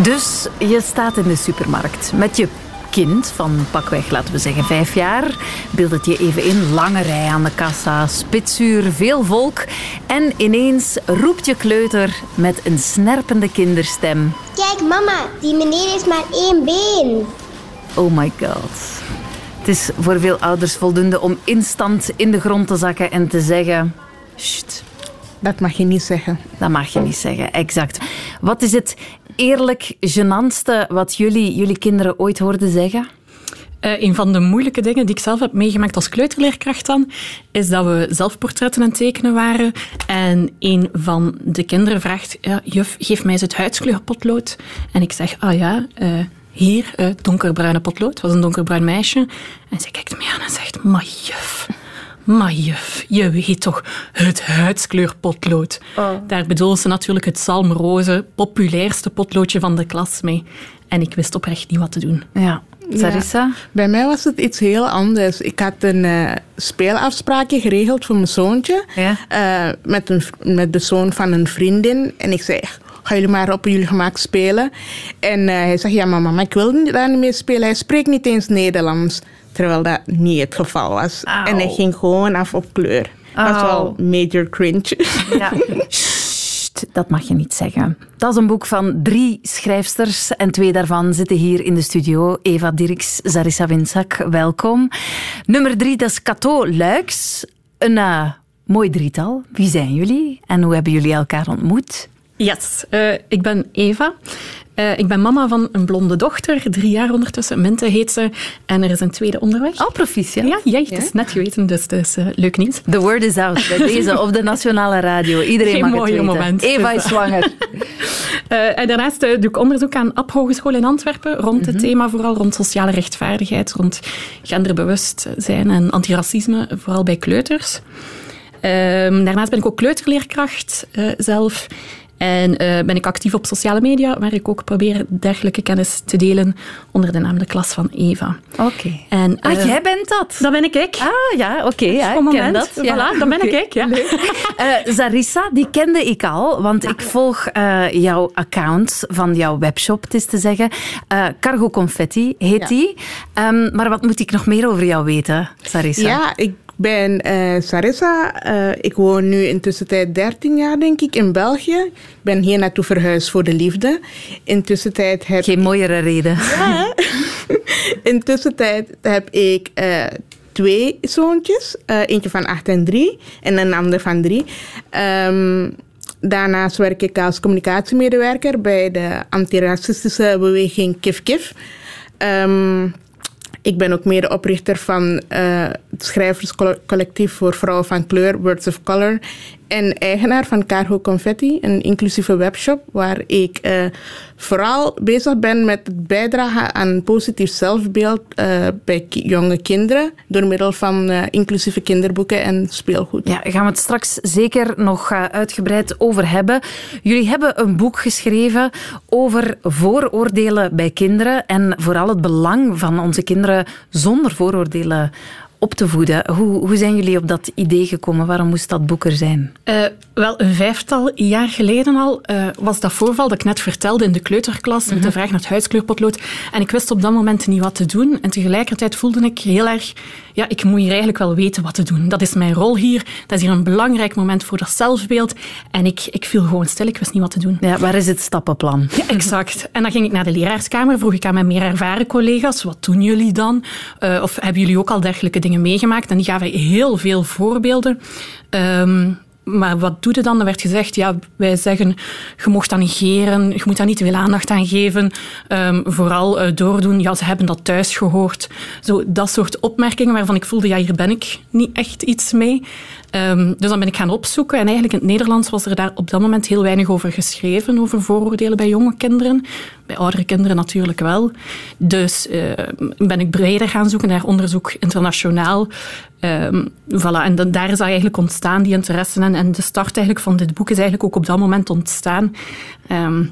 Dus je staat in de supermarkt met je kind van pakweg, laten we zeggen, vijf jaar. Beeld het je even in. Lange rij aan de kassa, spitsuur, veel volk. En ineens roept je kleuter met een snerpende kinderstem. Kijk mama, die meneer heeft maar één been. Oh my god. Het is voor veel ouders voldoende om instant in de grond te zakken en te zeggen... Sst, Dat mag je niet zeggen. dat mag je niet zeggen, exact. Wat is het eerlijk genantste wat jullie, jullie kinderen ooit hoorden zeggen? Eh, een van de moeilijke dingen die ik zelf heb meegemaakt als kleuterleerkracht dan, is dat we zelfportretten aan het tekenen waren. En een van de kinderen vraagt, ja, juf, geef mij eens het huidskleurpotlood. En ik zeg, ah ja, eh, hier, eh, donkerbruine potlood. Het was een donkerbruin meisje. En zij kijkt me aan en zegt, maar juf... Maar juf, je weet toch, het huidskleurpotlood. Daar bedoelde ze natuurlijk het zalmroze, populairste potloodje van de klas mee. En ik wist oprecht niet wat te doen. Ja. Sarissa? Bij mij was het iets heel anders. Ik had een eh, speelafspraakje geregeld voor mijn zoontje. Ja. eh, met, een, met de zoon van een vriendin. En ik zei, ga jullie maar op jullie gemak spelen. En eh, hij zegt, ja maar mama, ik wil niet- daar niet mee spelen. Hij spreekt niet eens Nederlands. Terwijl dat niet het geval was. Auw. En hij ging gewoon af op kleur. Dat was wel major cringe. Ja. Sst, dat mag je niet zeggen. Dat is een boek van drie schrijfsters en twee daarvan zitten hier in de studio. Eva Dirks, Zarissa Winzak, welkom. Nummer drie, dat is Cato Luiks. Een eh, mooi drietal. Wie zijn jullie en hoe hebben jullie elkaar ontmoet? Yes, eh, ik ben Eva. Eh, ik ben mama van een blonde dochter, drie jaar ondertussen. Minte heet ze. En er is een tweede onderweg. Oh, proficiat. Ja, ja, het is net geweten, dus het eh, leuk nieuws. The word is out bij deze op de nationale radio. Iedereen Geen mag het mooier weten. moment. Eva Dus, is zwanger. Eh, en daarnaast doe ik onderzoek aan App Hogeschool in Antwerpen rond het thema vooral rond sociale rechtvaardigheid, rond genderbewustzijn en antiracisme, vooral bij kleuters. Ehm, daarnaast ben ik ook kleuterleerkracht zelf. En eh, ben ik actief op sociale media, waar ik ook probeer dergelijke kennis te delen onder de naam De Klas van Eva. Oké. En, Ah, eh, jij bent dat? Dat ben ik ik. Ah, ja, oké. ja, ik ken moment. dat. Voilà, dat ben ik ik. Ja. Eh, Zarissa, die kende ik al, want ik volg eh, jouw account van jouw webshop, het is te zeggen. Eh, Cargo Confetti heet Ja. die. Ehm, maar wat moet ik nog meer over jou weten, Sarissa? Ja, ik ben eh, Sarissa. Eh, ik woon nu intussen tijd 13 jaar, denk ik, in België. Ik ben hier naartoe verhuisd voor de liefde. Intussen tijd heb, Geen mooiere reden. intussen tijd heb ik eh, twee zoontjes. Eentje van 8 en 3 en een ander van 3. daarnaast werk ik als communicatiemedewerker bij de antiracistische beweging Kif Kif. Ehm, ik ben ook medeoprichter van eh, het schrijverscollectief voor vrouwen van kleur, Words of Color. En eigenaar van Cargo Confetti, een inclusieve webshop waar ik eh, vooral bezig ben met het bijdragen aan positief zelfbeeld eh, bij jonge kinderen door middel van eh, inclusieve kinderboeken en speelgoed. Ja, daar gaan we het straks zeker nog uitgebreid over hebben. Jullie hebben een boek geschreven over vooroordelen bij kinderen en vooral het belang van onze kinderen zonder vooroordelen op te voeden. Hoe, hoe zijn jullie op dat idee gekomen? Waarom moest dat boek er zijn? Eh, wel, een vijftal jaar geleden al eh, was dat voorval dat ik net vertelde in de kleuterklas met de vraag naar het huidskleurpotlood. En ik wist op dat moment niet wat te doen. En tegelijkertijd voelde ik heel erg, ja, ik moet hier eigenlijk wel weten wat te doen. Dat is mijn rol hier. Dat is hier een belangrijk moment voor dat zelfbeeld. En ik, ik viel gewoon stil. Ik wist niet wat te doen. Ja, waar is het stappenplan? Ja, exact. En dan ging ik naar de leraarskamer, vroeg ik aan mijn meer ervaren collega's, wat doen jullie dan? Eh, of hebben jullie ook al dergelijke dingen meegemaakt? En die gaven heel veel voorbeelden. Ehm, maar wat doe je dan? Er werd gezegd, ja, wij zeggen, je mocht dat negeren, je moet daar niet te veel aandacht aan geven. Ehm, vooral eh, doordoen, ja, ze hebben dat thuis gehoord. Zo, dat soort opmerkingen waarvan ik voelde, ja, hier ben ik niet echt iets mee. Ehm, dus dan ben ik gaan opzoeken. En eigenlijk in het Nederlands was er daar op dat moment heel weinig over geschreven, over vooroordelen bij jonge kinderen. Bij oudere kinderen natuurlijk wel. Dus eh, ben ik breder gaan zoeken naar onderzoek internationaal. Ehm, voilà. En daar is eigenlijk ontstaan, die interesse. En, en de start eigenlijk van dit boek is eigenlijk ook op dat moment ontstaan. Ehm,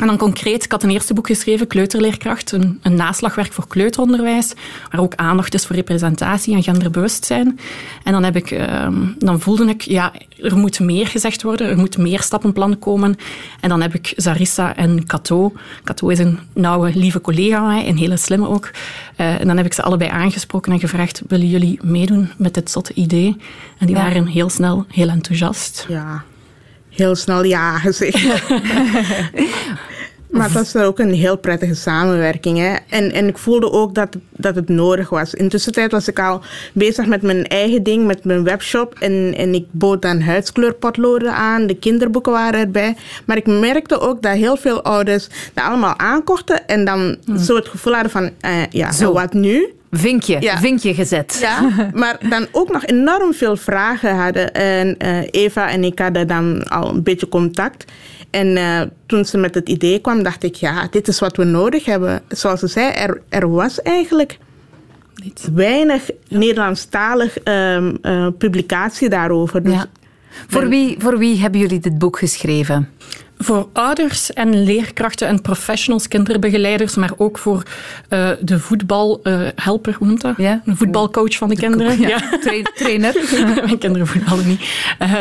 En dan concreet, ik had een eerste boek geschreven, Kleuterleerkracht, een, een, naslagwerk voor kleuteronderwijs, waar ook aandacht is voor representatie en genderbewustzijn. En dan, heb ik, ehm, dan voelde ik, ja, er moet meer gezegd worden, er moet meer stappenplan komen. En dan heb ik Zarissa en Cato. Cato is een nauwe, lieve collega van mij, een hele slimme ook. Uh, en dan heb ik ze allebei aangesproken en gevraagd, willen jullie meedoen met dit zotte idee? En die waren heel snel heel enthousiast. Ja, heel snel ja gezegd. maar het was ook een heel prettige samenwerking. Hè? En, en ik voelde ook dat, dat het nodig was. Intussen was ik al bezig met mijn eigen ding, met mijn webshop. En, en ik bood dan huidskleurpotloden aan. De kinderboeken waren erbij. Maar ik merkte ook dat heel veel ouders dat allemaal aankochten. En dan hmm. zo het gevoel hadden van, uh, ja, zo. wat nu? Vinkje, ja. vinkje gezet. Ja, maar dan ook nog enorm veel vragen hadden. En uh, Eva en ik hadden dan al een beetje contact. En uh, toen ze met het idee kwam, dacht ik, ja, dit is wat we nodig hebben. Zoals ze zei, er, er was eigenlijk Niet. weinig Nederlandstalig um, uh, publicatie daarover. Dus ja. Voor, wie, voor wie hebben jullie dit boek geschreven? Voor ouders en leerkrachten en professionals, kinderbegeleiders, maar ook voor uh, de voetbalhelper, hoe noemt dat? Ja. De voetbalcoach van de, de kinderen. Ja, ja. trainer. Mijn kinderen voetballen niet.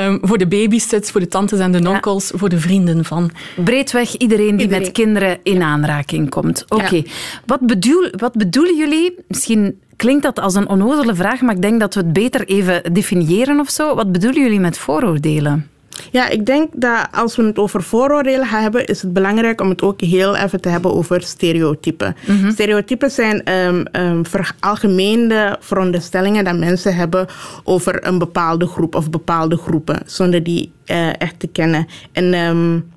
Um, voor de babysits, voor de tantes en de onkels, ja. voor de vrienden van. Breedweg iedereen die iedereen. met kinderen in aanraking komt. Oké. Okay. Wat, bedoel, wat bedoelen jullie? Misschien klinkt dat als een onnozele vraag, maar ik denk dat we het beter even definiëren of zo. Wat bedoelen jullie met vooroordelen? Ja, ik denk dat als we het over vooroordelen gaan hebben, is het belangrijk om het ook heel even te hebben over stereotypen. Mm -hmm. Stereotypen zijn um, um, veralgemeende veronderstellingen dat mensen hebben over een bepaalde groep of bepaalde groepen, zonder die uh, echt te kennen. En um,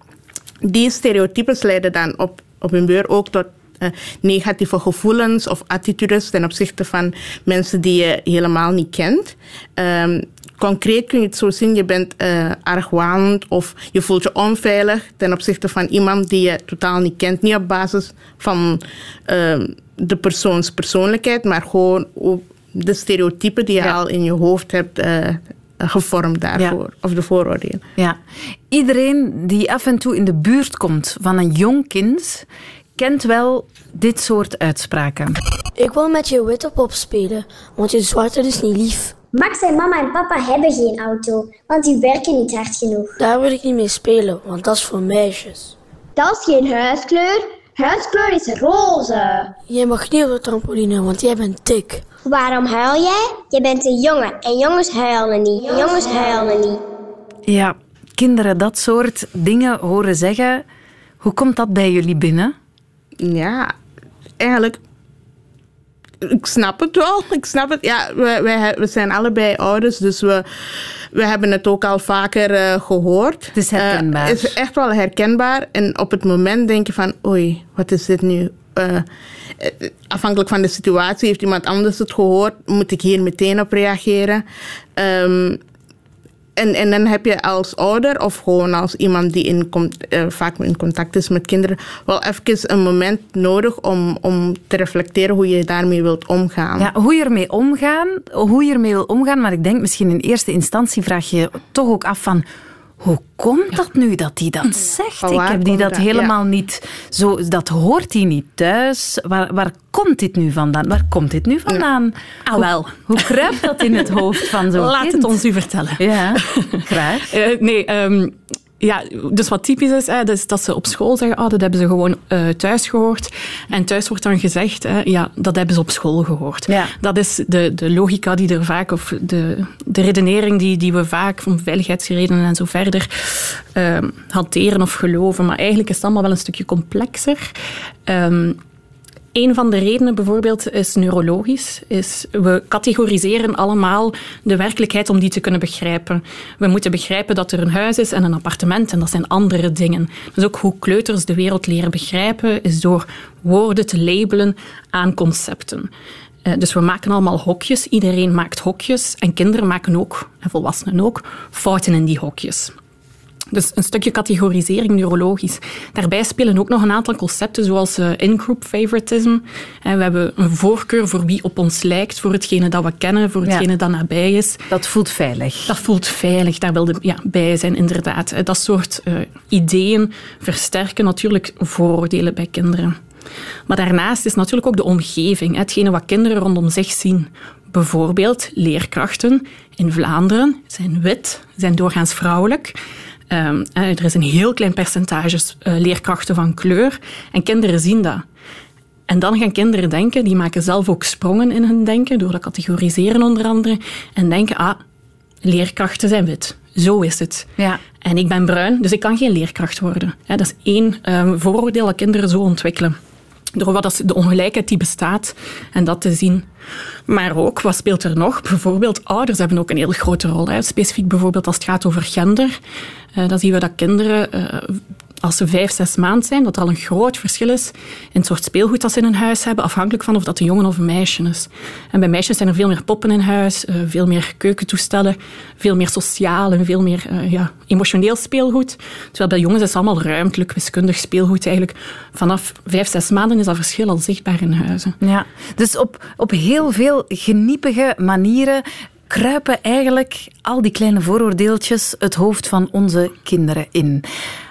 die stereotypen leiden dan op, op hun beurt ook tot uh, negatieve gevoelens of attitudes ten opzichte van mensen die je helemaal niet kent. Um, concreet kun je het zo zien, je bent uh, argwanend of je voelt je onveilig ten opzichte van iemand die je totaal niet kent. Niet op basis van uh, de persoons persoonlijkheid, maar gewoon de stereotypen die je ja. al in je hoofd hebt uh, gevormd daarvoor, ja. of de vooroordelen. Ja. Iedereen die af en toe in de buurt komt van een jong kind, kent wel dit soort uitspraken. Ik wil met je witte pop spelen, want je zwarte is niet lief. Max en mama en papa hebben geen auto, want die werken niet hard genoeg. Daar wil ik niet mee spelen, want dat is voor meisjes. Dat is geen huiskleur. Huiskleur is roze. Jij mag niet op de trampoline, want jij bent dik. Waarom huil jij? Je bent een jongen en jongens huilen niet. Jongens huilen niet. Ja, kinderen dat soort dingen horen zeggen. Hoe komt dat bij jullie binnen? Ja, eigenlijk ik snap het wel. Ik snap het. Ja, we, wij, we zijn allebei ouders, dus we, we hebben het ook al vaker uh, gehoord. Het is herkenbaar. Het uh, is echt wel herkenbaar. En op het moment denk je van, oei, wat is dit nu? Uh, afhankelijk van de situatie, heeft iemand anders het gehoord? Moet ik hier meteen op reageren? Um, en, en dan heb je als ouder of gewoon als iemand die in, uh, vaak in contact is met kinderen, wel even een moment nodig om, om te reflecteren hoe je daarmee wilt omgaan. Ja, hoe je ermee omgaan, hoe je ermee wil omgaan, maar ik denk misschien in eerste instantie vraag je toch ook af van hoe komt dat nu dat hij dat zegt? Ik heb die dat helemaal niet zo. Dat hoort hij niet thuis. Waar, waar komt dit nu vandaan? Waar komt dit nu vandaan? Ah, wel. Hoe, hoe kruipt dat in het hoofd van zo'n Laat kind? het ons u vertellen. Ja, graag. Uh, nee, um, ja, dus wat typisch is, hè, dus dat ze op school zeggen, oh, dat hebben ze gewoon uh, thuis gehoord. En thuis wordt dan gezegd, hè, ja, dat hebben ze op school gehoord. Ja. Dat is de, de logica die er vaak, of de, de redenering die, die we vaak van veiligheidsredenen en zo verder uh, hanteren of geloven. Maar eigenlijk is het allemaal wel een stukje complexer. Um, een van de redenen bijvoorbeeld is neurologisch. Is we categoriseren allemaal de werkelijkheid om die te kunnen begrijpen. We moeten begrijpen dat er een huis is en een appartement en dat zijn andere dingen. Dus ook hoe kleuters de wereld leren begrijpen is door woorden te labelen aan concepten. Dus we maken allemaal hokjes. Iedereen maakt hokjes. En kinderen maken ook, en volwassenen ook, fouten in die hokjes. Dus een stukje categorisering neurologisch. Daarbij spelen ook nog een aantal concepten zoals uh, in-group favoritism. En we hebben een voorkeur voor wie op ons lijkt, voor hetgene dat we kennen, voor hetgene dat nabij is. Dat voelt veilig. Dat voelt veilig, daar wilde ja, bij zijn inderdaad. Dat soort uh, ideeën versterken natuurlijk vooroordelen bij kinderen. Maar daarnaast is natuurlijk ook de omgeving, hetgene wat kinderen rondom zich zien. Bijvoorbeeld leerkrachten in Vlaanderen zijn wit, zijn doorgaans vrouwelijk. Um, er is een heel klein percentage uh, leerkrachten van kleur en kinderen zien dat. En dan gaan kinderen denken, die maken zelf ook sprongen in hun denken, door dat categoriseren onder andere, en denken, ah, leerkrachten zijn wit. Zo is het. Ja. En ik ben bruin, dus ik kan geen leerkracht worden. Ja, dat is één um, vooroordeel dat kinderen zo ontwikkelen door wat de ongelijkheid die bestaat en dat te zien. Maar ook, wat speelt er nog? Bijvoorbeeld, ouders hebben ook een heel grote rol. Hè. Specifiek bijvoorbeeld als het gaat over gender. Uh, dan zien we dat kinderen uh, als ze vijf, zes maanden zijn, dat al een groot verschil is in het soort speelgoed dat ze in hun huis hebben, afhankelijk van of dat een jongen of een meisje is. En bij meisjes zijn er veel meer poppen in huis, uh, veel meer keukentoestellen, veel meer sociaal en veel meer uh, ja, emotioneel speelgoed. Terwijl bij jongens is het allemaal ruimtelijk, wiskundig speelgoed eigenlijk. Vanaf vijf, zes maanden is dat verschil al zichtbaar in huizen. Ja, dus op, op heel veel geniepige manieren kruipen eigenlijk al die kleine vooroordeeltjes het hoofd van onze kinderen in.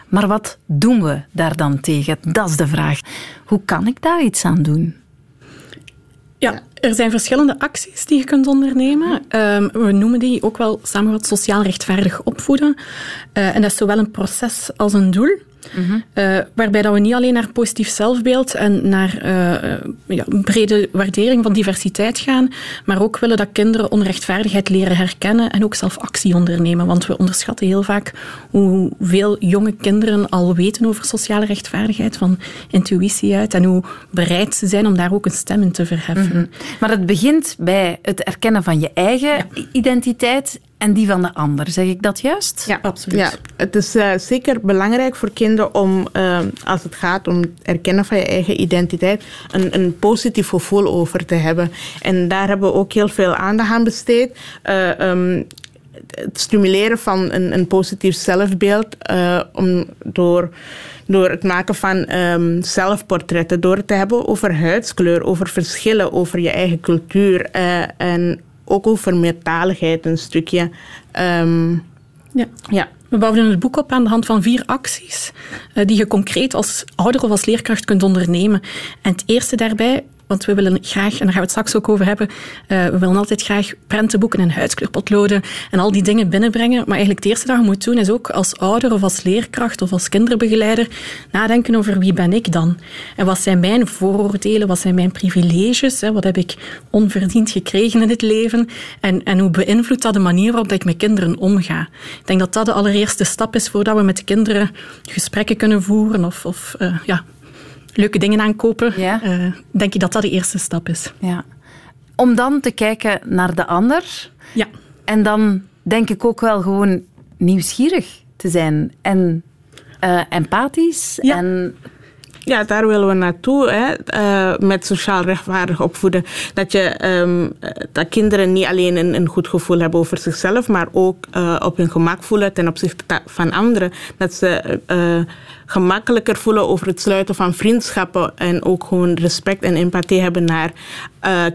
Maar wat doen we daar dan tegen? Dat is de vraag. Hoe kan ik daar iets aan doen? Ja, er zijn verschillende acties die je kunt ondernemen. Um, we noemen die ook wel samengevat sociaal rechtvaardig opvoeden. Uh, en dat is zowel een proces als een doel. Mm waarbij dat we niet alleen naar positief zelfbeeld en naar uh, ja, brede waardering van diversiteit gaan, maar ook willen dat kinderen onrechtvaardigheid leren herkennen en ook zelf actie ondernemen. Want we onderschatten heel vaak hoeveel jonge kinderen al weten over sociale rechtvaardigheid, van intuïtie uit, en hoe bereid ze zijn om daar ook een stem in te verheffen. Mm -hmm. Maar het begint bij het erkennen van je eigen ja. identiteit en die van de ander. Zeg ik dat juist? Ja, absoluut. Ja, het is uh, zeker belangrijk voor kinderen om, uh, als het gaat om het erkennen van je eigen identiteit, een, een positief gevoel over te hebben. En daar hebben we ook heel veel aandacht aan besteed. Uh, um, het stimuleren van een, een positief zelfbeeld om door door het maken van um, zelfportretten, door het te hebben over huidskleur, over verschillen, over je eigen cultuur uh, en ook over meertaligheid een stukje. Um, ja. ja. We bouwen het boek op aan de hand van vier acties uh, die je concreet als ouder of als leerkracht kunt ondernemen. En het eerste daarbij want we willen graag, en daar gaan we het straks ook over hebben, uh, we willen altijd graag prentenboeken en huidskleurpotloden en al die dingen binnenbrengen. Maar eigenlijk het eerste dat je moet doen is ook als ouder of als leerkracht of als kinderbegeleider nadenken over wie ben ik dan? En wat zijn mijn vooroordelen, wat zijn mijn privileges, hè? wat heb ik onverdiend gekregen in het leven en, en hoe beïnvloedt dat de manier waarop ik met kinderen omga? Ik denk dat dat de allereerste stap is voordat we met de kinderen gesprekken kunnen voeren of, of uh, ja, leuke dingen aankopen, ja. uh, denk ik dat dat de eerste stap is. Ja. Om dan te kijken naar de ander. Ja. En dan denk ik ook wel gewoon nieuwsgierig te zijn en uh, empathisch. Ja. En ja, daar willen we naartoe hè, uh, met sociaal rechtvaardig opvoeden. Dat, je, um, dat kinderen niet alleen een, goed gevoel hebben over zichzelf, maar ook uh, op hun gemak voelen ten opzichte van anderen. Dat ze gemakkelijker voelen over het sluiten van vriendschappen en ook gewoon respect en empathie hebben naar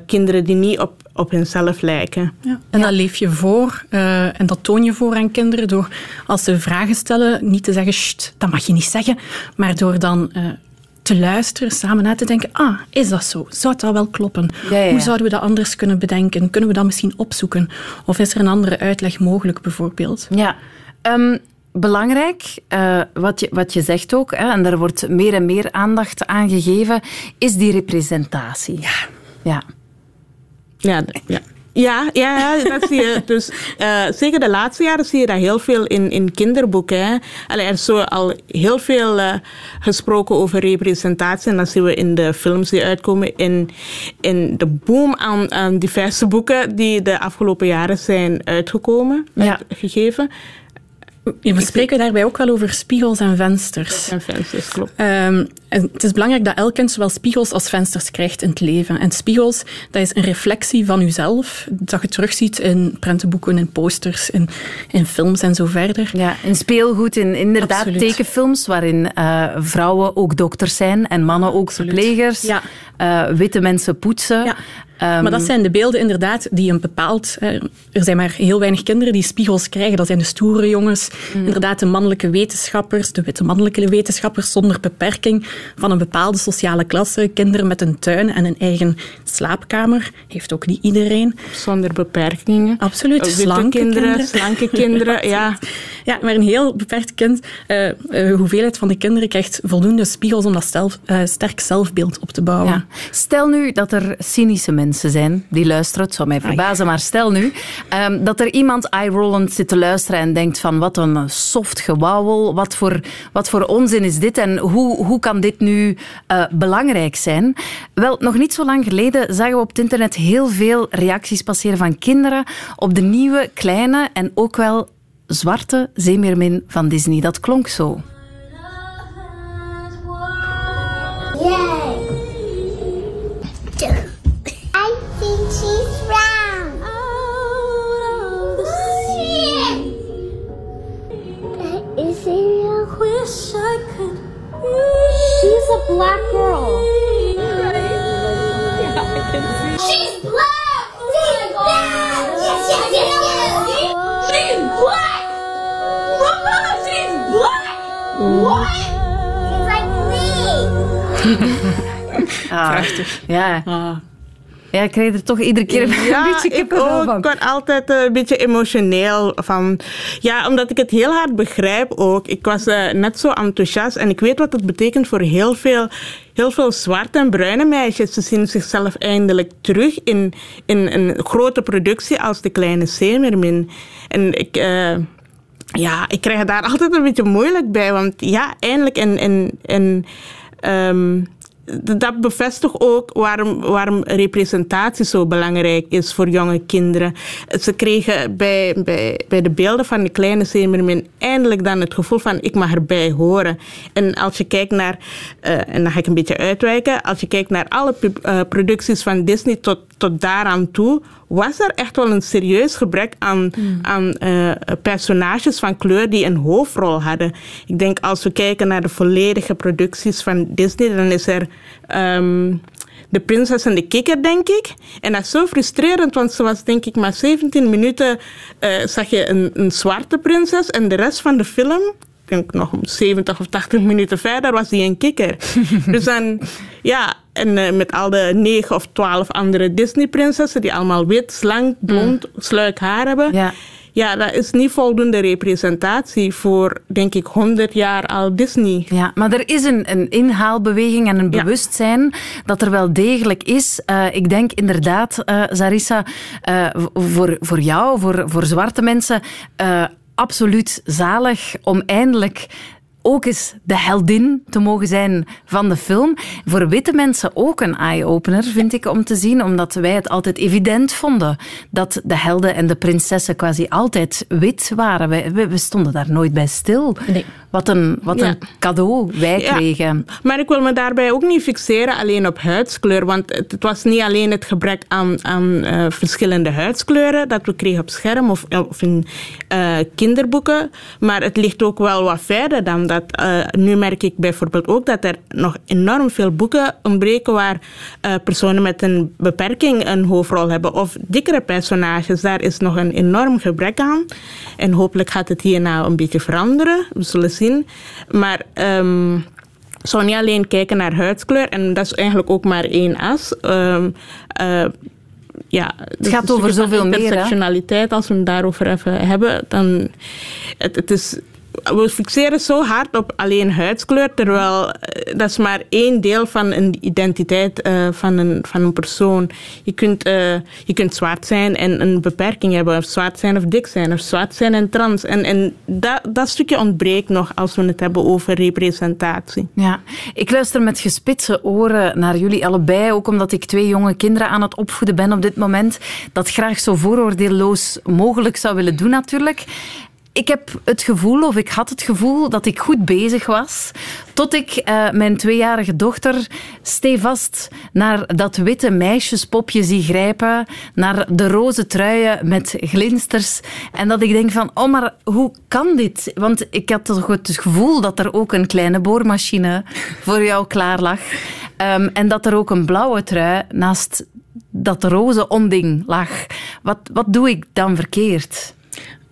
kinderen die niet op, op hunzelf lijken. Ja. En dat leef je voor uh, en dat toon je voor aan kinderen door als ze vragen stellen niet te zeggen, Sst, dat mag je niet zeggen, maar door dan uh, te luisteren, samen na te denken, ah, is dat zo? Zou dat wel kloppen? Ja, ja. Hoe zouden we dat anders kunnen bedenken? Kunnen we dat misschien opzoeken? Of is er een andere uitleg mogelijk, bijvoorbeeld? Ja. Um, belangrijk, uh, wat, je, wat je zegt ook, hè, en daar wordt meer en meer aandacht aan gegeven, is die representatie. Ja. Ja. Ja, ja. Ja, ja, dat zie je. Dus uh, zeker de laatste jaren zie je dat heel veel in, in kinderboeken. Allee, er is zo al heel veel uh, gesproken over representatie. En dat zien we in de films die uitkomen. In, in de boom aan, aan diverse boeken die de afgelopen jaren zijn uitgekomen, ja. uitgegeven. We spreken daarbij ook wel over spiegels en vensters. En vensters, klopt. Um, het is belangrijk dat elk kind zowel spiegels als vensters krijgt in het leven. En spiegels, dat is een reflectie van uzelf, dat je terugziet in prentenboeken, in posters, in, in films en zo verder. Ja, in speelgoed, in inderdaad Absoluut. tekenfilms, waarin uh, vrouwen ook dokters zijn en mannen ook verplegers. Ja. Uh, witte mensen poetsen. Ja. Maar dat zijn de beelden inderdaad die een bepaald... er zijn maar heel weinig kinderen die spiegels krijgen. Dat zijn de stoere jongens, mm. inderdaad de mannelijke wetenschappers, de witte mannelijke wetenschappers zonder beperking van een bepaalde sociale klasse. Kinderen met een tuin en een eigen slaapkamer. Heeft ook niet iedereen. Zonder beperkingen. Absoluut. Slanke kinderen, Slanke kinderen, ja. Ja, maar een heel beperkt kind. Uh, uh, hoeveelheid van de kinderen krijgt voldoende spiegels om dat zelf, uh, sterk zelfbeeld op te bouwen. Ja. Stel nu dat er cynische mensen zijn die luisteren. Het zou mij verbazen, maar stel nu um, dat er iemand eye-rollend zit te luisteren en denkt van wat een soft gewauwel. Wat voor, wat voor onzin is dit en hoe, hoe kan dit nu belangrijk zijn? Wel, nog niet zo lang geleden zagen we op het internet heel veel reacties passeren van kinderen op de nieuwe, kleine en ook wel zwarte zeemeermin van Disney. Dat klonk zo. She's a black girl. She's black! She's black! Yes, yes, yes, yes! She's black! What? She's like me. ah, Prachtig. Ja. Ja, ik kreeg er toch iedere keer een ja, beetje kippenvel van. Ik word altijd een beetje emotioneel van. Ja, omdat ik het heel hard begrijp ook. Ik was uh, net zo enthousiast en ik weet wat het betekent voor heel veel, heel veel zwarte en bruine meisjes. Ze zien zichzelf eindelijk terug in, in een grote productie als De Kleine Zeemermin. En ik... Uh, ja, ik krijg daar altijd een beetje moeilijk bij. Want ja, eindelijk en, en, en um, dat bevestigt ook waarom, waarom representatie zo belangrijk is voor jonge kinderen. Ze kregen bij, bij, bij de beelden van de kleine Zemermin eindelijk dan het gevoel van ik mag erbij horen. En als je kijkt naar, uh, en dan ga ik een beetje uitwijken, als je kijkt naar alle uh, producties van Disney tot, tot daaraan toe, was er echt wel een serieus gebrek aan, hmm. aan uh, personages van kleur die een hoofdrol hadden. Ik denk als we kijken naar de volledige producties van Disney, dan is er um, De Prinses en de Kikker, denk ik. En dat is zo frustrerend, want ze was denk ik maar 17 minuten, uh, zag je een, een zwarte prinses en de rest van de film denk nog 70 of 80 minuten verder was hij een kikker. dus dan, ja, en uh, met al de 9 of 12 andere Disney-prinsessen die allemaal wit, slank, blond, mm. sluik haar hebben. Ja. Ja, dat is niet voldoende representatie voor, denk ik, 100 jaar al Disney. Ja, maar er is een, een inhaalbeweging en een bewustzijn dat er wel degelijk is. Uh, ik denk inderdaad, uh, Sarissa, uh, voor, voor jou, voor, voor zwarte mensen absoluut zalig om eindelijk ook eens de heldin te mogen zijn van de film. Voor witte mensen ook een eye-opener, vind ik, om te zien. Omdat wij het altijd evident vonden dat de helden en de prinsessen quasi altijd wit waren. We, we stonden daar nooit bij stil. Nee. Wat een, wat een cadeau wij kregen. Maar ik wil me daarbij ook niet fixeren alleen op huidskleur. Want het, was niet alleen het gebrek aan, aan uh, verschillende huidskleuren dat we kregen op scherm of, of in uh, kinderboeken. Maar het ligt ook wel wat verder dan dat. Uh, nu merk ik bijvoorbeeld ook dat er nog enorm veel boeken ontbreken waar personen met een beperking een hoofdrol hebben. Of dikkere personages. Daar is nog een enorm gebrek aan. En hopelijk gaat het hierna een beetje veranderen. We zullen zien maar um, zou niet alleen kijken naar huidskleur, en dat is eigenlijk ook maar één as. Um, uh, ja, het gaat over zoveel meer. Als we het daarover even hebben, dan het, het is we fixeren zo hard op alleen huidskleur, terwijl eh, dat is maar één deel van een identiteit uh, van, een, van een persoon. Je kunt, uh, je kunt zwart zijn en een beperking hebben, of zwart zijn of dik zijn, of zwart zijn en trans. En, en dat, dat stukje ontbreekt nog als we het hebben over representatie. Ja, ik luister met gespitse oren naar jullie allebei, ook omdat ik twee jonge kinderen aan het opvoeden ben op dit moment, dat graag zo vooroordeelloos mogelijk zou willen doen natuurlijk. Ik heb het gevoel, of ik had het gevoel, dat ik goed bezig was. Tot ik uh, mijn tweejarige dochter stevast naar dat witte meisjespopje zie grijpen. Naar de roze truien met glinsters. En dat ik denk van, oh, maar hoe kan dit? Want ik had toch het gevoel dat er ook een kleine boormachine voor jou klaar lag. Um, en dat er ook een blauwe trui naast dat roze onding lag. Wat, wat doe ik dan verkeerd?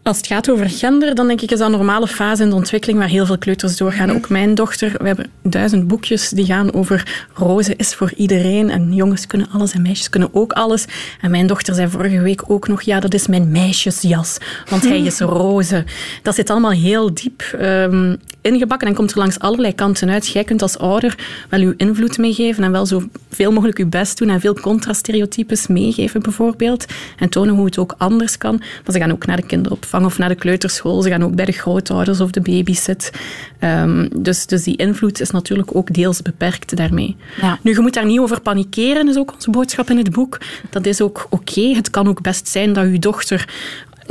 Als het gaat over gender, dan denk ik is dat een normale fase in de ontwikkeling waar heel veel kleuters doorgaan. Ook mijn dochter, we hebben duizend boekjes die gaan over roze is voor iedereen en jongens kunnen alles en meisjes kunnen ook alles. En mijn dochter zei vorige week ook nog, ja, dat is mijn meisjesjas, want hij is roze. Dat zit allemaal heel diep um, ingebakken en komt er langs allerlei kanten uit. Jij kunt als ouder wel uw invloed meegeven en wel zo veel mogelijk uw best doen en veel contrastereotypes meegeven bijvoorbeeld en tonen hoe het ook anders kan. Maar ze gaan ook naar de kinderopvang of naar de kleuterschool. Ze gaan ook bij de grootouders of de babysit. Um, dus, dus die invloed is natuurlijk ook deels beperkt daarmee. Ja. Nu, je moet daar niet over panikeren, is ook onze boodschap in het boek. Dat is ook oké. Het kan ook best zijn dat je dochter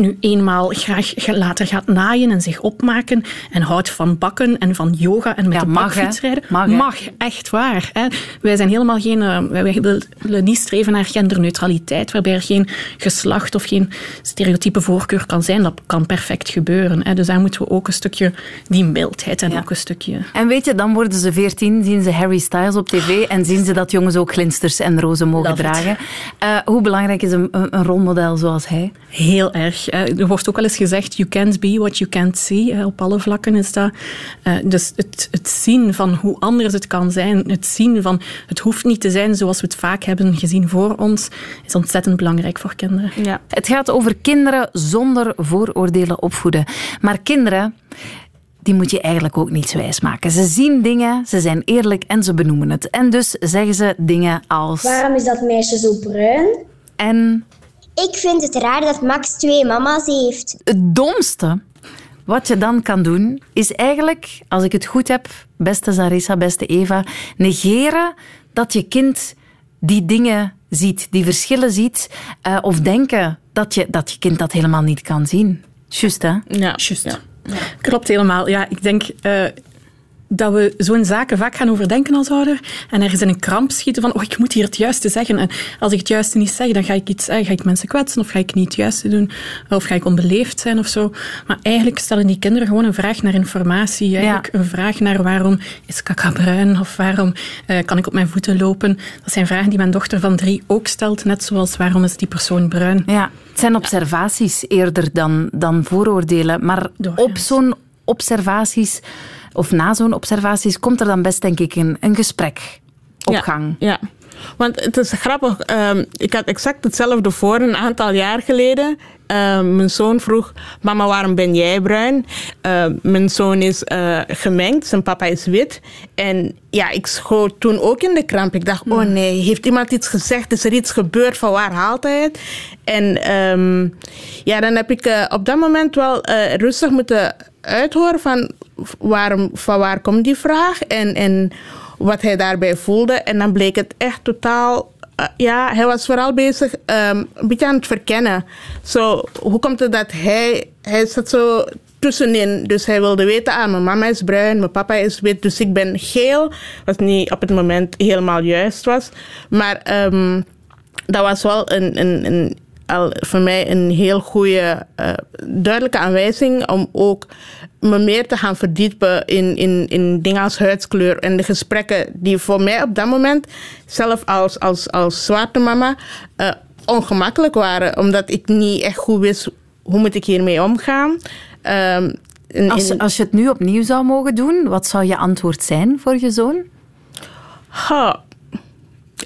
nu eenmaal graag later gaat naaien en zich opmaken en houdt van bakken en van yoga en met ja, de bakfiets rijden. Mag, mag, echt waar. Hè. Wij zijn helemaal geen... Uh, wij willen niet streven naar genderneutraliteit, waarbij er geen geslacht of geen stereotype voorkeur kan zijn. Dat kan perfect gebeuren. Hè. Dus daar moeten we ook een stukje die mildheid en ook een stukje... En weet je, dan worden ze veertien, zien ze Harry Styles op tv en zien ze dat jongens ook glinsters en rozen mogen dragen. Uh, hoe belangrijk is een, een rolmodel zoals hij? Heel erg. Er wordt ook wel eens gezegd, you can't be what you can't see. Op alle vlakken is dat. Eh, dus het, het zien van hoe anders het kan zijn, het zien van het hoeft niet te zijn zoals we het vaak hebben gezien voor ons, is ontzettend belangrijk voor kinderen. Ja. Het gaat over kinderen zonder vooroordelen opvoeden. Maar kinderen die moet je eigenlijk ook niets wijs maken. Ze zien dingen, ze zijn eerlijk en ze benoemen het. En dus zeggen ze dingen als... Waarom is dat meisje zo bruin? En ik vind het raar dat Max twee mama's heeft. Het domste wat je dan kan doen, is eigenlijk, als ik het goed heb, beste Sarissa, beste Eva, negeren dat je kind die dingen ziet, die verschillen ziet, uh, of denken dat je, dat je kind dat helemaal niet kan zien. Juist, hè? Ja, juist. Ja. Klopt helemaal. Ja, ik denk, uh, dat we zo'n zaken vaak gaan overdenken als ouder en ergens in een kramp schieten van oh, ik moet hier het juiste zeggen. En als ik het juiste niet zeg, dan ga ik iets zeggen. Ga ik mensen kwetsen of ga ik niet het juiste doen? Of ga ik onbeleefd zijn of zo? Maar eigenlijk stellen die kinderen gewoon een vraag naar informatie. Eigenlijk een vraag naar waarom is kaka bruin of waarom uh, kan ik op mijn voeten lopen? Dat zijn vragen die mijn dochter van drie ook stelt, net zoals waarom is die persoon bruin? Ja, het zijn observaties eerder dan, dan vooroordelen. Maar op zo'n observaties of na zo'n observaties, komt er dan best, denk ik, een, een gesprek op gang. Ja. Want het is grappig, um, ik had exact hetzelfde voor een aantal jaar geleden. Uh, mijn zoon vroeg, mama, waarom ben jij bruin? Uh, mijn zoon is uh, gemengd, zijn papa is wit. En ja, ik schoot toen ook in de kramp. Ik dacht, oh nee, heeft iemand iets gezegd? Is er iets gebeurd? Van waar haalt hij het? En um, ja, dan heb ik eh, op dat moment wel rustig moeten uithoren van, waarom, van waar komt die vraag? En, en wat hij daarbij voelde. En dan bleek het echt totaal uh, ja, hij was vooral bezig um, een beetje aan het verkennen. Zo, hoe komt het dat hij, hij zat zo tussenin. Dus hij wilde weten, ah, mijn mama is bruin, mijn papa is wit, dus ik ben geel. Wat niet op het moment helemaal juist was. Maar um, dat was wel een, een, een al voor mij een heel goede, uh, duidelijke aanwijzing om ook me meer te gaan verdiepen in, in, in dingen als huidskleur en de gesprekken die voor mij op dat moment, zelf als, als, als zwarte mama, uh, ongemakkelijk waren. Omdat ik niet echt goed wist hoe moet ik hiermee omgaan. Um, in, als, als je het nu opnieuw zou mogen doen, wat zou je antwoord zijn voor je zoon? Ha,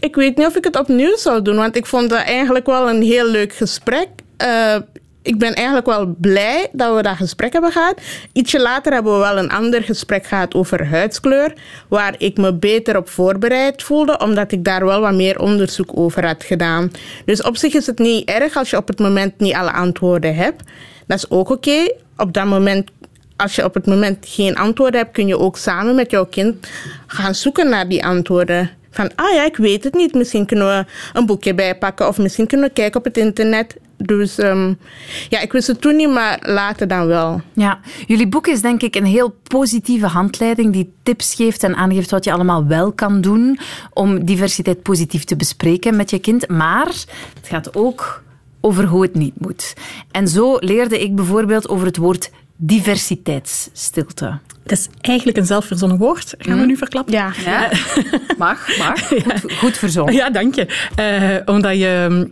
ik weet niet of ik het opnieuw zou doen, want ik vond dat eigenlijk wel een heel leuk gesprek. Uh, ik ben eigenlijk wel blij dat we dat gesprek hebben gehad. Ietsje later hebben we wel een ander gesprek gehad over huidskleur, waar ik me beter op voorbereid voelde, omdat ik daar wel wat meer onderzoek over had gedaan. Dus op zich is het niet erg als je op het moment niet alle antwoorden hebt. Dat is ook oké. Op dat moment als je op het moment geen antwoorden hebt, kun je ook samen met jouw kind gaan zoeken naar die antwoorden. Van, ah ja, ik weet het niet. Misschien kunnen we een boekje bijpakken of misschien kunnen we kijken op het internet Dus ehm, ja, ik wist het toen niet, maar later dan wel. Ja, jullie boek is denk ik een heel positieve handleiding die tips geeft en aangeeft wat je allemaal wel kan doen om diversiteit positief te bespreken met je kind. Maar het gaat ook over hoe het niet moet. En zo leerde ik bijvoorbeeld over het woord diversiteitsstilte. Het is eigenlijk een zelfverzonnen woord. Gaan we nu verklappen? Ja. Ja? Mag, mag. Goed, goed verzonnen. Ja, dank je. Eh, omdat je...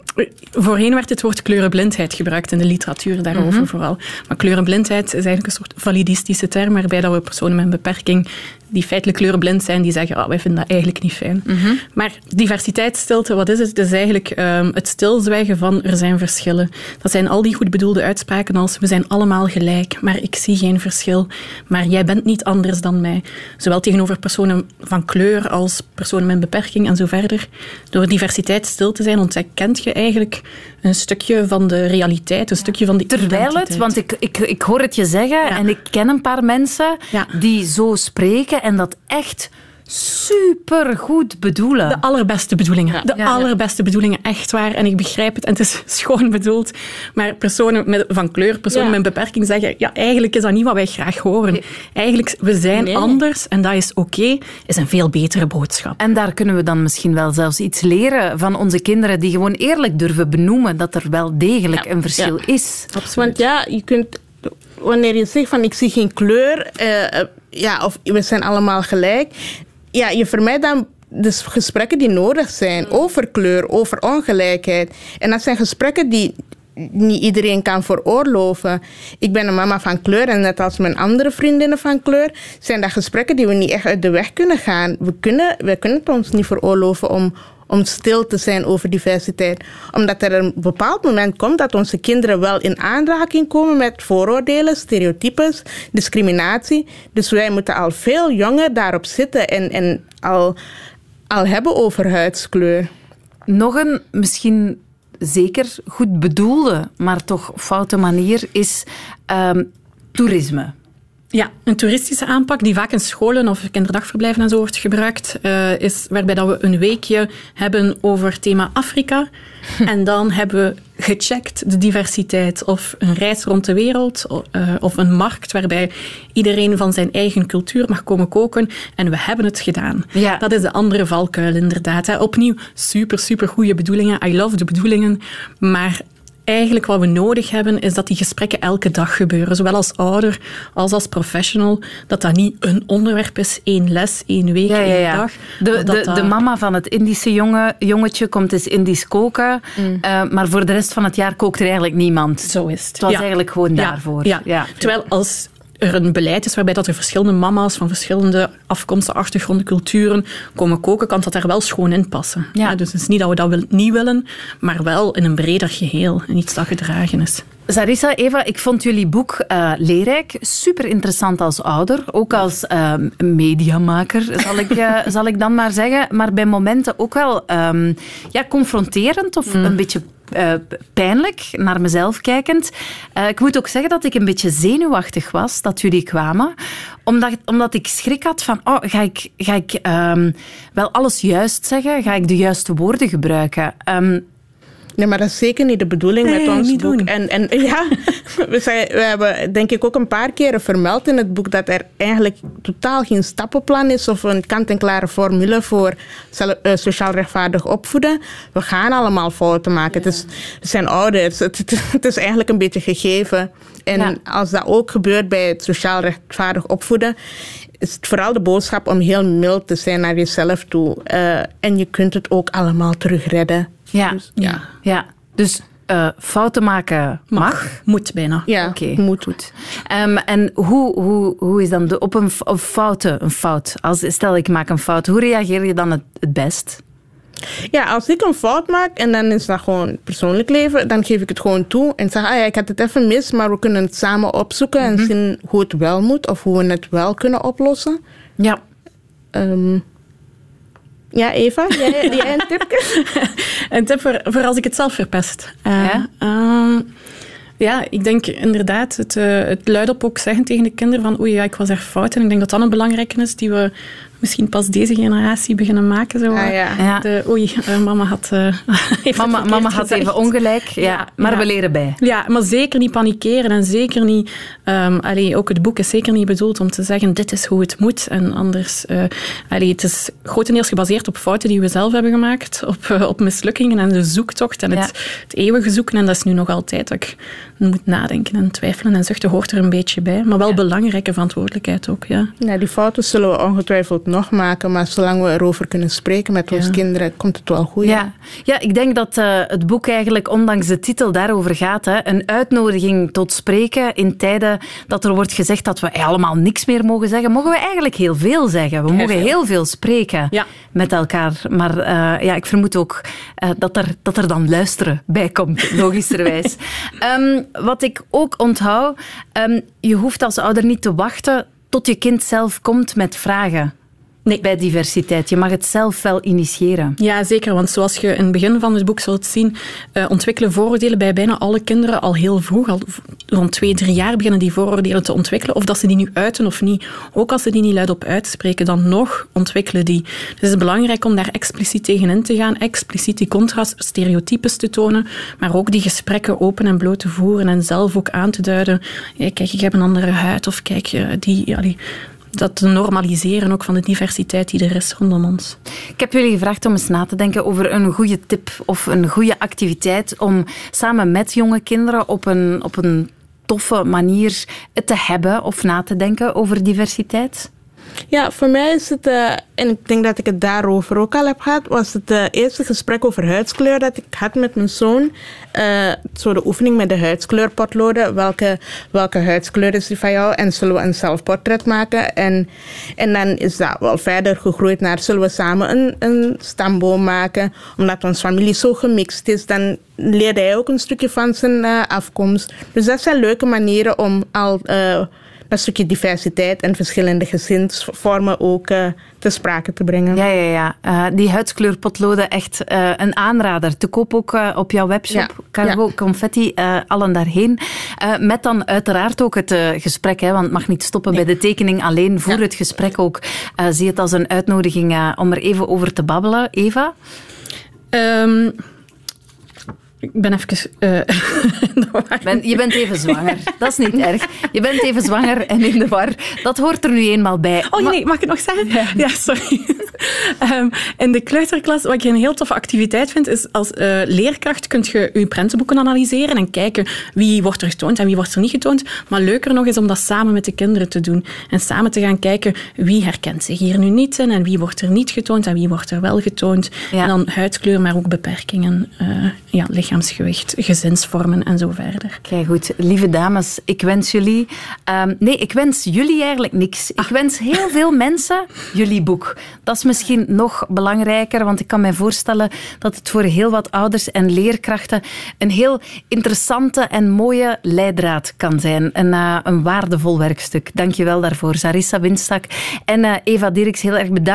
Voorheen werd het woord kleurenblindheid gebruikt in de literatuur daarover vooral. Maar kleurenblindheid is eigenlijk een soort validistische term waarbij dat we personen met een beperking die feitelijk kleurenblind zijn, die zeggen, oh, wij vinden dat eigenlijk niet fijn. Maar diversiteitsstilte, wat is het? Het is eigenlijk ehm, het stilzwijgen van er zijn verschillen. Dat zijn al die goed bedoelde uitspraken als we zijn allemaal gelijk, maar ik zie geen verschil. Maar jij bent niet anders dan mij. Zowel tegenover personen van kleur als personen met beperking en zo verder. Door diversiteit stil te zijn ontkent je eigenlijk een stukje van de realiteit, een stukje van die Terwijl het, want ik, ik, ik hoor het je zeggen en ik ken een paar mensen Ja. die zo spreken en dat echt super goed bedoelen. De allerbeste bedoelingen. De Ja. allerbeste bedoelingen, echt waar. En ik begrijp het en het is schoon bedoeld. Maar personen met, van kleur, personen Ja. met een beperking zeggen, ja, eigenlijk is dat niet wat wij graag horen. Eigenlijk, we zijn Nee. anders en dat is oké, is een veel betere boodschap. En daar kunnen we dan misschien wel zelfs iets leren van onze kinderen die gewoon eerlijk durven benoemen dat er wel degelijk een verschil is. Want ja, je kunt, wanneer je zegt van ik zie geen kleur, eh, eh, ja, of we zijn allemaal gelijk, ja, je vermijdt dan de gesprekken die nodig zijn over kleur, over ongelijkheid. En dat zijn gesprekken die niet iedereen kan veroorloven. Ik ben een mama van kleur en net als mijn andere vriendinnen van kleur, zijn dat gesprekken die we niet echt uit de weg kunnen gaan. We kunnen, we kunnen het ons niet veroorloven om, om stil te zijn over diversiteit. Omdat er een bepaald moment komt dat onze kinderen wel in aanraking komen met vooroordelen, stereotypes, discriminatie. Dus wij moeten al veel jonger daarop zitten en, en al, al hebben over huidskleur. Nog een misschien zeker goed bedoelde, maar toch foute manier is ehm, toerisme. Ja, een toeristische aanpak die vaak in scholen of kinderdagverblijven en zo wordt gebruikt, eh, is waarbij dat we een weekje hebben over het thema Afrika. en dan hebben we gecheckt de diversiteit of een reis rond de wereld eh, of een markt waarbij iedereen van zijn eigen cultuur mag komen koken. En we hebben het gedaan. Ja. Dat is de andere valkuil inderdaad. Hè. Opnieuw, super, super goede bedoelingen. I love de bedoelingen. Maar eigenlijk wat we nodig hebben, is dat die gesprekken elke dag gebeuren. Zowel als ouder als als professional. Dat dat niet een onderwerp is, één les, één week, Ja, ja, één dag. De, de, dat- de mama van het Indische jongen, jongetje komt eens Indisch koken, eh, maar voor de rest van het jaar kookt er eigenlijk niemand. Zo is het. Het was eigenlijk gewoon daarvoor. Ja. Terwijl als er een beleid is waarbij dat er verschillende mama's van verschillende afkomsten, achtergronden, culturen komen koken, kan dat daar wel schoon in passen. Ja. dus het is niet dat we dat wil- niet willen, maar wel in een breder geheel. En iets dat gedragen is. Sarissa, Eva, ik vond jullie boek eh, leerrijk. Super interessant als ouder. Ook als eh, mediamaker, zal ik, eh, zal ik dan maar zeggen. Maar bij momenten ook wel ehm, ja, confronterend of een beetje eh, pijnlijk naar mezelf kijkend. Eh, ik moet ook zeggen dat ik een beetje zenuwachtig was dat jullie kwamen. Omdat, omdat ik schrik had van, oh, ga ik, ga ik ehm, wel alles juist zeggen? Ga ik de juiste woorden gebruiken? Ehm, Nee, maar dat is zeker niet de bedoeling Nee, met ons niet boek. doen. En, en ja, we, zijn, we hebben denk ik ook een paar keren vermeld in het boek dat er eigenlijk totaal geen stappenplan is of een kant-en-klare formule voor eh, sociaal rechtvaardig opvoeden. We gaan allemaal fouten maken. Het, is, het zijn ouders. Het, het, het is eigenlijk een beetje gegeven. En Ja. als dat ook gebeurt bij het sociaal rechtvaardig opvoeden, is het vooral de boodschap om heel mild te zijn naar jezelf toe. Eh, en je kunt het ook allemaal terugredden. ja. Dus, ja. Ja, dus eh, fouten maken mag. Moet bijna. Ja, Oké, moet. goed. Ehm, en hoe, hoe, hoe is dan de, op een, op fouten, een fout? Als, stel, ik maak een fout. Hoe reageer je dan het, het best? Ja, als ik een fout maak en dan is dat gewoon persoonlijk leven, dan geef ik het gewoon toe en zeg, ah ja, ik had het even mis, maar we kunnen het samen opzoeken en zien hoe het wel moet of hoe we het wel kunnen oplossen. Ja. Ehm, ja, Eva, jij, jij een tipje? Een tip voor, voor als ik het zelf verpest. Eh, Ja? ehm, ja, ik denk inderdaad het, eh, het luidop ook zeggen tegen de kinderen van oei, ja, ik was echt fout. En ik denk dat dat een belangrijke is die we misschien pas deze generatie beginnen maken. Zo. Ah, ja. Ja. De, oei, eh, mama had, eh, heeft Mama, mama had gezegd. even ongelijk, ja, Ja, maar ja. we leren bij. Ja, maar zeker niet panikeren en zeker niet... ehm allee, ook het boek is zeker niet bedoeld om te zeggen dit is hoe het moet en anders... eh allee, het is grotendeels gebaseerd op fouten die we zelf hebben gemaakt, op, eh, op mislukkingen en de zoektocht en het, het eeuwige zoeken. En dat is nu nog altijd dat ik moet nadenken en twijfelen en zuchten hoort er een beetje bij. Maar wel belangrijke verantwoordelijkheid ook, ja. Ja, die fouten zullen we ongetwijfeld nog maken, maar zolang we erover kunnen spreken met onze kinderen, komt het wel goed. Ja, ja ik denk dat eh, het boek eigenlijk, ondanks de titel, daarover gaat. Hè. Een uitnodiging tot spreken in tijden dat er wordt gezegd dat we allemaal niks meer mogen zeggen. Mogen we eigenlijk heel veel zeggen. We mogen heel veel spreken Ja. met elkaar. Maar eh, ja, ik vermoed ook eh, dat, er, dat er dan luisteren bij komt, logischerwijs. Ehm, wat ik ook onthoud, ehm, je hoeft als ouder niet te wachten tot je kind zelf komt met vragen. Nee. Bij diversiteit. Je mag het zelf wel initiëren. Ja, zeker. Want zoals je in het begin van het boek zult zien, eh, ontwikkelen vooroordelen bij bijna alle kinderen al heel vroeg. Al rond twee, drie jaar beginnen die vooroordelen te ontwikkelen. Of dat ze die nu uiten of niet. Ook als ze die niet luidop uitspreken, dan nog ontwikkelen die. Dus het is belangrijk om daar expliciet tegenin te gaan. Expliciet die contrast, stereotypes te tonen. Maar ook die gesprekken open en bloot te voeren. En zelf ook aan te duiden. Ja, kijk, ik heb een andere huid. Of kijk, eh, die... Ja, die dat te normaliseren ook van de diversiteit die er is rondom ons. Ik heb jullie gevraagd om eens na te denken over een goede tip of een goede activiteit om samen met jonge kinderen op een, op een toffe manier te hebben of na te denken over diversiteit. Ja, voor mij is het, eh, en ik denk dat ik het daarover ook al heb gehad, was het eh, eerste gesprek over huidskleur dat ik had met mijn zoon. Eh, zo de oefening met de huidskleurpotloden. Welke, welke huidskleur is die van jou? En zullen we een zelfportret maken? En, en dan is dat wel verder gegroeid naar, zullen we samen een, een stamboom maken? Omdat onze familie zo gemixt is, dan leerde hij ook een stukje van zijn afkomst. Dus dat zijn leuke manieren om al... een stukje diversiteit en verschillende gezinsvormen ook eh, te sprake te brengen. Ja, ja, ja. Eh, die huidskleurpotloden, echt eh, een aanrader. Te koop ook op jouw webshop, Ja, Cargo ja. Confetti, eh, allen daarheen. Eh, met dan uiteraard ook het eh, gesprek, hè, want het mag niet stoppen bij de tekening alleen. Voer het gesprek ook. Eh, zie het als een uitnodiging om er even over te babbelen. Eva? Ehm, ik ben even... eh, in de war. Ben, je bent even zwanger. Dat is niet erg. Je bent even zwanger en in de war. Dat hoort er nu eenmaal bij. Oh nee, mag ik het nog zeggen? Ja, sorry. Ehm, in de kleuterklas, wat ik een heel toffe activiteit vind, is als eh, leerkracht kun je je prentenboeken analyseren en kijken wie wordt er getoond en wie wordt er niet getoond. Maar leuker nog is om dat samen met de kinderen te doen. En samen te gaan kijken wie herkent zich hier nu niet in en wie wordt er niet getoond en wie wordt er wel getoond. Ja. En dan huidskleur, maar ook beperkingen, eh, ja, lichaamsgewicht, gezinsvormen en zo verder. Kijk goed, lieve dames, ik wens jullie. ehm, nee, ik wens jullie eigenlijk niks. Ik wens heel veel mensen jullie boek. Dat is misschien nog belangrijker, want ik kan mij voorstellen dat het voor heel wat ouders en leerkrachten een heel interessante en mooie leidraad kan zijn. Een, eh, een waardevol werkstuk. Dank je wel daarvoor, Sarissa Winstak en eh, Eva Dirks. Heel erg bedankt.